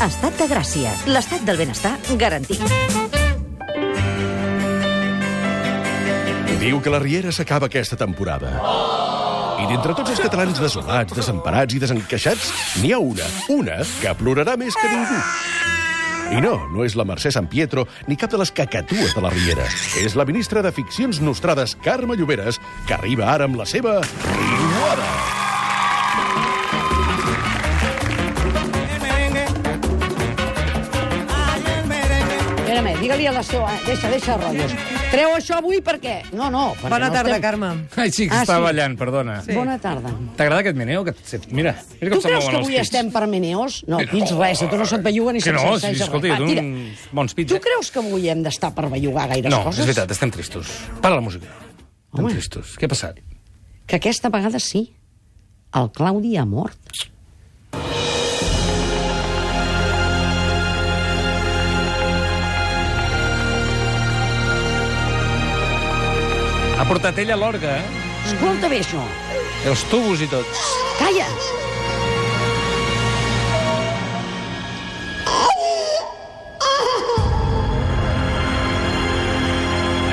Estat de Gràcia. L'estat del benestar garantit. Diu que la Riera s'acaba aquesta temporada. I d'entre tots els catalans desolats, desemparats i desencaixats, n'hi ha una, una, que plorarà més que ningú. I no, no és la Mercè San Pietro ni cap de les cacatues de la Riera. És la ministra de Ficcions Nostrades, Carme Lloberes, que arriba ara amb la seva Riuada. Digue-li a la seva... Deixa, deixa rotllos. Treu això avui per què? No, no. perquè Bona no tarda, estem... Carme. Ai, sí, que Ah, està sí? ballant, perdona. Sí. Bona tarda. T'agrada aquest meneo? Que... Mira, mira com Tu creus que avui pits. estem per meneos? No, pits res, a tu no se't belluga ni se't no, sí, escolta, res. jo bons pits. Tu eh? creus que avui hem d'estar per bellugar gaires No, coses? és veritat, estem tristos. Para la música. Estem Home. tristos. Què ha passat? Que aquesta vegada sí. El Claudi ha mort. Portat ella l'orga, eh? Escolta bé això. Els tubos i tot. Calla!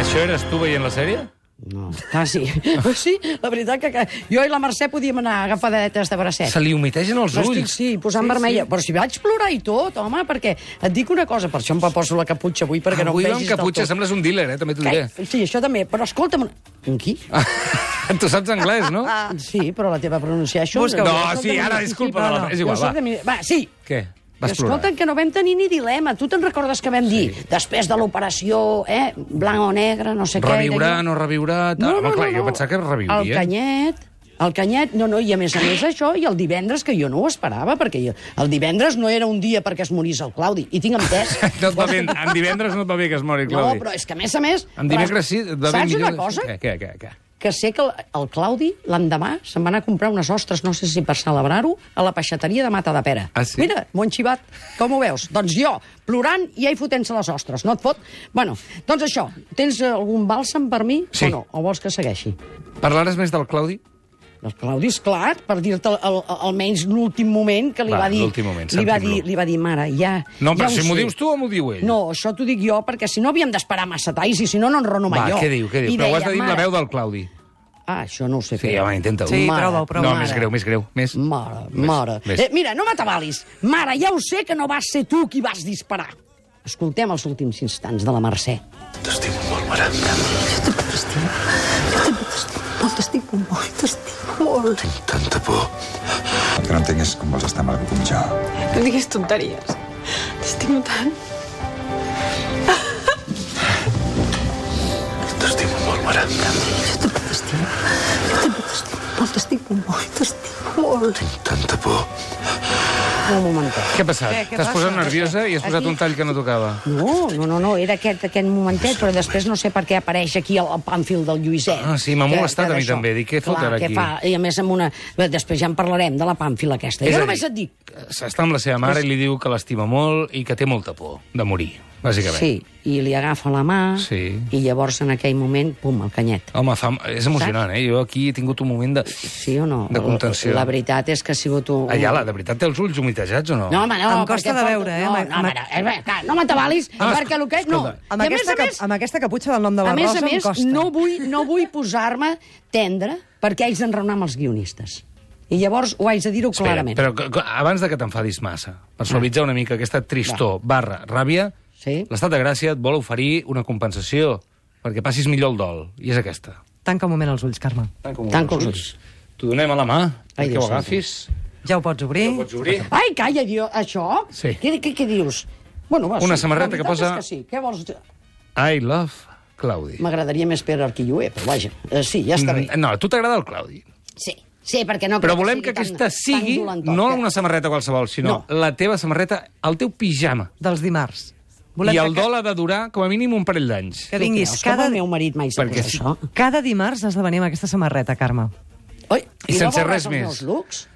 Això eres tu veient la sèrie? No, quasi. sí, la veritat que, que jo i la Mercè podíem anar agafadetes de bracet. Se li humitegen els ulls. sí, posant sí, vermella. Sí. Però si vaig plorar i tot, home, perquè et dic una cosa, per això em poso la caputxa avui, perquè Avui no em vegis caputxa del tot. sembles un dealer, eh? També t'ho diré. Sí, això també. Però escolta'm... Un qui? tu saps anglès, no? Sí, però la teva pronunciació... Busca-ho. No, soc sí, ara, disculpa, no, no, és igual, va. de Va, sí. Què? Vas plorar. Escolta'm, que no vam tenir ni dilema. Tu te'n recordes que vam dir, després de l'operació, eh, blanc o negre, no sé què... i Reviurà, no reviurà... No, no, Home, clar, no, jo no. pensava que reviuria. El canyet, el canyet, no, no, i a més a més això, i el divendres, que jo no ho esperava, perquè jo, el divendres no era un dia perquè es morís el Claudi, i tinc entès... No et va bé, en divendres no et va bé que es mori, No, Claudi. però és que a més a més... En dimecres sí, et va bé Saps millor... una cosa? Què, què, què, què? Que sé que el, el Claudi, l'endemà, se'n va anar a comprar unes ostres, no sé si per celebrar-ho, a la peixateria de Mata de Pera. Ah, sí? Mira, han xivat. Com ho veus? Doncs jo, plorant i ell fotent-se les ostres. No et fot? Bueno, doncs això, tens algun bàlsam per mi Sí. o no? O vols que segueixi? Parlaràs més del Claudi? El Claudi, és clar, per dir-te al- al- almenys l'últim moment que li Va, va, dir... moment, li va, dir, li va dir, mare, ja... No, però ja si m'ho sé." dius tu o m'ho diu ell? No, això t'ho dic jo, perquè si no havíem d'esperar massa talls i si no, no enrono mai Va, jo. què diu, què diu? I Però ho has deia, de dir amb la "Mare, veu del Claudi. Ah, això no ho sé Sí, fer. home, intenta-ho. Sí, Mare, prova-ho, prova-ho. No, mare. més greu, més greu. Més... Mare, mare. Ves. Eh, mira, no m'atabalis. Mare, ja ho sé que no vas ser tu qui vas disparar. Escoltem els últims instants de la Mercè. T'estimo molt, mare. No t'estimo molt, t'estimo molt. Tinc tanta por. Que no entenc és com vols estar amb algú com jo. No diguis tonteries. T'estimo tant. T'estimo molt, mare. Jo també t'estimo. Jo també t'estimo molt, t'estimo molt, t'estimo molt. Tinc tanta por. Un momentet. Què ha passat? T'has posat nerviosa i has posat Aquí- un tall que no tocava. No, no, no, no, era aquest, aquest momentet, però després no sé per què apareix aquí el, el pàmfil del Lluïset. Ah, sí, m'ha molestat a mi també. Dic, què fot ara aquí? Fa? I a més amb una... Bé, Després ja en parlarem, de la pàmfil aquesta. És jo a només dir, et dic... Està amb la seva mare i li diu que l'estima molt i que té molta por de morir, bàsicament. Sí, i li agafa la mà, Sí. i llavors en aquell moment, pum, el canyet. Home, fa... és emocionant, eh? Jo aquí he tingut un moment de... Sí o no? De contenció. La, la veritat és que ha sigut un... Ayala, de veritat té els ulls humitejats o no? No, home, no, Em costa de veure, eh, No, amb- no, no, eh, clar, no m'atabalis, Ah, perquè el que... No. Amb, I a aquesta, més a més, amb aquesta caputxa del nom de la a més Rosa a més, em costa. no vull, no vull posar-me tendre perquè haig d'enraonar amb els guionistes. I llavors ho haig de dir-ho clarament. però abans de que t'enfadis massa, per suavitzar una mica aquesta tristor barra ràbia, Sí. l'estat de Gràcia et vol oferir una compensació perquè passis millor el dol, i és aquesta. Tanca un moment els ulls, Carme. Tanca els ulls. T'ho donem a la mà, Ai, Déu ho agafis. Ja ho pots obrir? Ho pots obrir. Ai, calla, dio, això? Sí. Què, què, què dius? Bueno, va, Una sí, samarreta que posa- És que sí. Què vols... I love Claudi. M'agradaria més Pere Arquilloé, però vaja. Eh, sí, ja està bé. Mm, No, a tu t'agrada el Claudi. Sí, sí, perquè no... Però volem que sigui aquesta tan, sigui tan no que- una samarreta qualsevol, sinó la teva samarreta, el teu pijama. Dels dimarts. I el que, dol ha de durar com a mínim un parell d'anys. que vinguis creus que cada, el meu marit mai sap Perquè això? cada dimarts has de venir amb aquesta samarreta, Carme. Oi, I no sense veuràs res més. looks?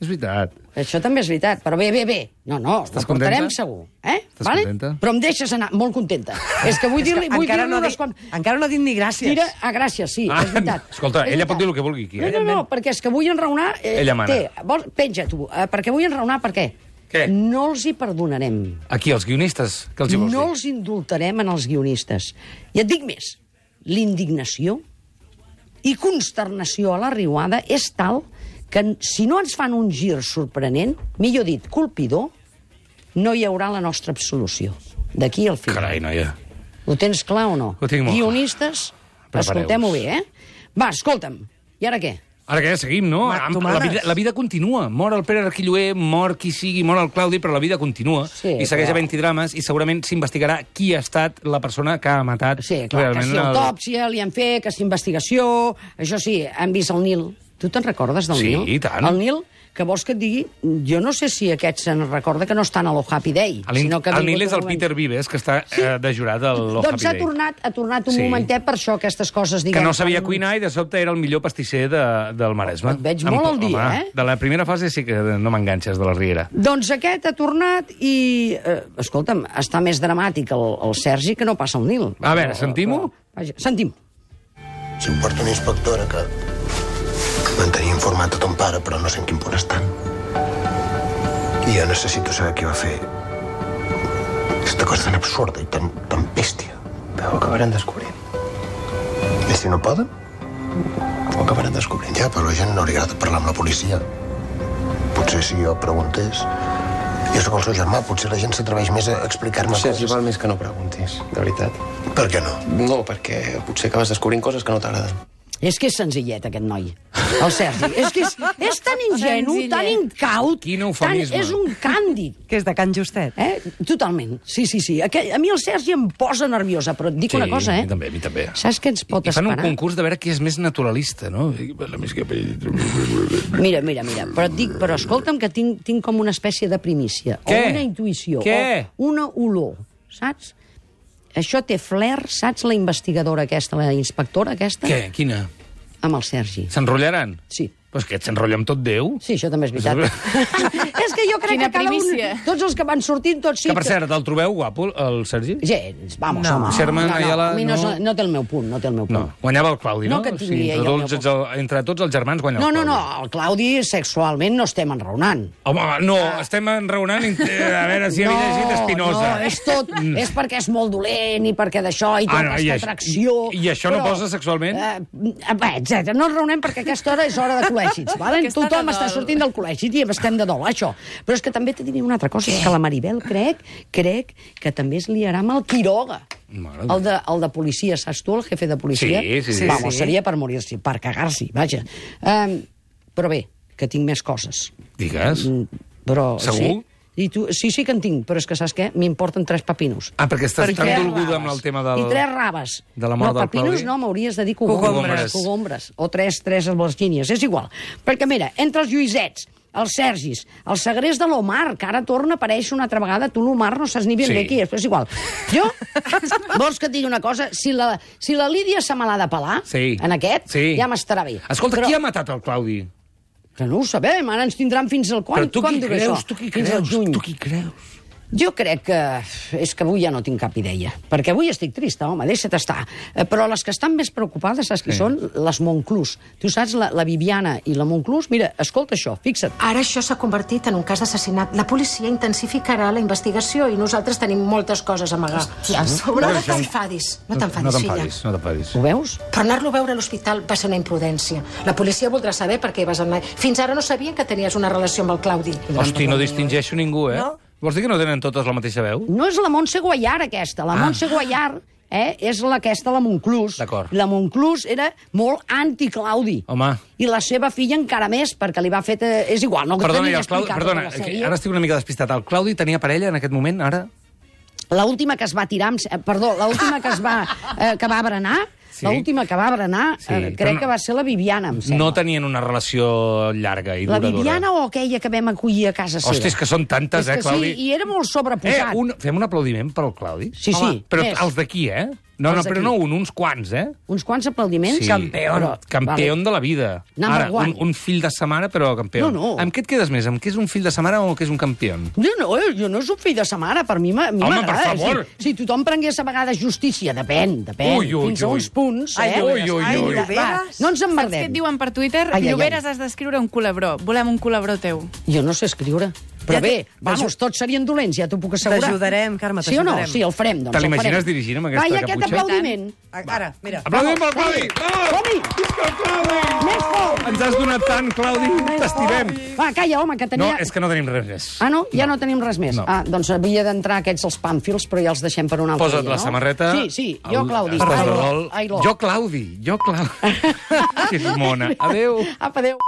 És veritat. Això també és veritat, però bé, bé, bé. No, no, Estàs ho portarem contenta? segur. Eh? Estàs vale? contenta? Però em deixes anar molt contenta. és que vull dir-li vull encara, dir no dit, quan... encara no ha dit ni gràcies. Mira, ah, gràcies, sí, Ah, és veritat. escolta, És ella pot veritat. dir el que vulgui aquí, eh? No, no, no, perquè és que vull enraonar... Eh, Ella mana. Té, vols, penja tu, eh, perquè vull enraonar per què? Què? No els hi perdonarem. Aquí, els guionistes, què els hi vols No dir? els indultarem en els guionistes. I et dic més, l'indignació i consternació a la riuada és tal que si no ens fan un gir sorprenent, millor dit, colpidor, no hi haurà la nostra absolució. D'aquí al final. Carai, noia. Ho tens clar o no? Ho tinc molt. Guionistes, escoltem-ho bé, eh? Va, escolta'm, i ara què? Ara què, seguim, no? Ma- Amb- tu La vida, la vida continua. Mor el Pere Arquilloé, mor qui sigui, mor el Claudi, però la vida continua. Sí, I segueix clar. havent-hi drames i segurament s'investigarà qui ha estat la persona que ha matat Sí, clar, que si el- autòpsia li han fet, que si investigació... Això sí, han vist el Nil. Tu te'n recordes del Sí, Nil? i tant. El Nil, que vols que et digui... Jo no sé si aquest se'n recorda que no estan a lo Happy Day. El, sinó que el Nil és el moment. Peter Vives, que està eh, de jurat al Lo Doncs Happy ha Day. tornat, ha tornat un Sí. momentet per això, aquestes coses, que diguem... no sabia com- cuinar i de sobte era el millor pastisser de, del Maresme. Et veig molt al dia, home, eh? De la primera fase sí que no m'enganxes, de la Riera. Doncs aquest ha tornat i... Eh, escolta'm, està més dramàtic el, el Sergi que no passa el Nil. A veure, sentim-ho? Vaja, sentim. Si em porta una inspectora que, tenia informat a ton pare, però no sé en quin punt estan. I jo necessito saber què va fer. Aquesta cosa tan absurda i tan, tan bèstia. Però ho acabaran descobrint. I si no poden? Ho acabaran descobrint. Ja, però a la gent no li agrada parlar amb la policia. Potser si jo preguntés... Jo sóc el seu germà, potser la gent s'atreveix més a explicar-me Sergi, coses. val més que no preguntis, de veritat. Per què no? No, perquè potser acabes descobrint coses que no t'agraden. És que és senzillet, aquest noi. El Sergi. és que és, és tan ingenu, Senzillet. tan incaut. Quin tan, eufemisme. és un càndid. Que és de Can Justet. Eh? Totalment. Sí, sí, sí. Aquell, a mi el Sergi em posa nerviosa, però et dic una cosa, eh? mi també, a mi també. Saps què ens pot I fan un esperar? concurs de veure qui és més naturalista, no? Mira, mira, mira. Però et dic, però escolta'm que tinc, tinc com una espècie de primícia. Què? O una intuïció. Què? O una olor, saps? Això té flair, saps la investigadora aquesta, la inspectora aquesta? Què? Quina? Amb el Sergi. S'enrotllaran? Sí. Però és que et s'enrotlla amb tot Déu. Sí, això també és veritat. és que jo crec Quina que cada primícia. un... Tots els que van sortint, tots sí que, per cert, el trobeu guapo, el Sergi? Gens, vamos, No. home. Sherman no, no, Ayala, a mi no, no. no té el meu punt, no té el meu punt. No, guanyava el Claudi, no? No que tingui entre, ella el tots, els, entre tots els germans guanya No, el no, Claudi. no, el Claudi sexualment no estem enraonant. Home, no, estem enraonant int- a veure si havia llegit Espinosa. No, és tot, és perquè és molt dolent i perquè d'això i Ah, tota no, i aquesta això- atracció. i- i això no posa sexualment? Eh, bé, etcètera. No ens raonem perquè aquesta hora és hora de col·legis. Vale? Que està Tothom està sortint del col·legi i estem de dol, això. Però és que també t'he de dir una altra cosa, és que la Maribel crec, crec que també es liarà amb el Quiroga. El de, el de policia, saps tu, el jefe de policia? Sí, sí, sí. Vamos, Sí. seria per morir-s'hi, per cagar-s'hi, vaja. Um, però bé, que tinc més coses. Digues. Mm, Però, Segur? Sí. I tu, sí, sí que en tinc, però és que saps què? M'importen tres papinos. Ah, perquè estàs I tan dolguda amb el tema del... I tres raves. de la mort no, del papinos Claudi? no, m'hauries de dir cogombres. Cogombres. Cogombres. O tres, tres albergínies, és igual. Perquè, mira, entre els Lluïsets, els Sergis, el segrest de l'Omar, que ara torna a aparèixer una altra vegada, tu l'Omar no saps ni ben Sí. bé qui és, però és igual. Jo, vols que et digui una cosa? Si la, si la Lídia se me l'ha de pelar, Sí. en aquest, Sí. ja m'estarà bé. Escolta, però, qui ha matat el Claudi? Que no ho sabem, ara ens tindran fins al quan? Però tu quan qui creus? Tu qui creus? Tu qui creus? Jo crec que és que avui ja no tinc cap idea, perquè avui estic trista, home, deixa't estar. Eh, Però les que estan més preocupades, saps qui Sí. són? Les Monclús. Tu saps, la, la Viviana i la Monclús, mira, escolta això, fixa't. Ara això s'ha convertit en un cas d'assassinat. La policia intensificarà la investigació i nosaltres tenim moltes coses a amagar. Hòstia, a sobre... No t'enfadis, no t'enfadis, no filla. no t'enfadis. Ho veus? Però anar-lo a veure a l'hospital va ser una imprudència. La policia voldrà saber per què hi vas anar. Fins ara no sabien que tenies una relació amb el Claudi. Hosti, no distingeixo ningú, eh? No? Vols dir que no tenen totes la mateixa veu? No és la Montse Guaiar, aquesta. La Ah. Montse Guaiar eh, és la aquesta, la Monclús. La Monclús era molt anti-Claudi. Home. I la seva filla encara més, perquè li va fer... eh, És igual, no Perdona, t'he i ni el Claudi, perdona, que ara estic una mica despistat. El Claudi tenia parella en aquest moment, ara? L'última que es va tirar... Amb... eh, Perdó, l'última que es va... Eh, que va berenar, Sí. l'última que va berenar, Sí, eh, crec no- que va ser la Viviana, em sembla. No tenien una relació llarga i La duradora. Viviana o aquella que vam acollir a casa seva? Hosti, és que són tantes, És eh, Claudi? Sí, i era molt Eh, sobreposat. un, fem un aplaudiment per al Claudi? Sí, sí, Però més. els d'aquí, eh? No, no, però no un, uns quants, eh? Uns quants aplaudiments? Sí. Però- Campió vale. de la vida. Number Ara, un, one. un fill de sa mare, però campió. No, no. Amb què et quedes més? Amb què és un fill de sa mare o què és un campió? Jo no, eh, jo no soc fill de sa mare, per mi m'a- a mi Home, m'agrada. per favor. Si, si tothom prengués a vegades justícia, depèn, depèn, Ui, ui, fins a ui. uns punts, Ai, eh? ui, ui, Ai, ui. Va, no ens Saps què et emmerdem. diuen per Twitter? Ai, ai, ai. Lloberes has d'escriure un culebró. Volem un culebró teu. Jo no sé escriure. Però Ja bé, vamos, tots serien dolents, ja t'ho puc assegurar. T'ajudarem, Carme, Sí o no? t'ajudarem. Sí, el farem, doncs. Te el l'imagines dirigint amb aquesta Va, i aquest caputxa? aplaudiment. Ara, mira. Aplaudim pel Claudi! Som-hi! Visca el Claudi! Més fort! Ens has donat tant, Claudi! T'estimem! Va, calla, home, que No, tenia... és que no tenim res més. Ah, no? Ja no, tenim res més. No. Ah, doncs havia d'entrar aquests els pàmfils, però ja els deixem per un altre Posa't dia, la no? samarreta. Sí, sí, jo, El- Claudi. Lo. Jo, Claudi. Jo, Claudi. que és mona. Adéu. Apa, adéu.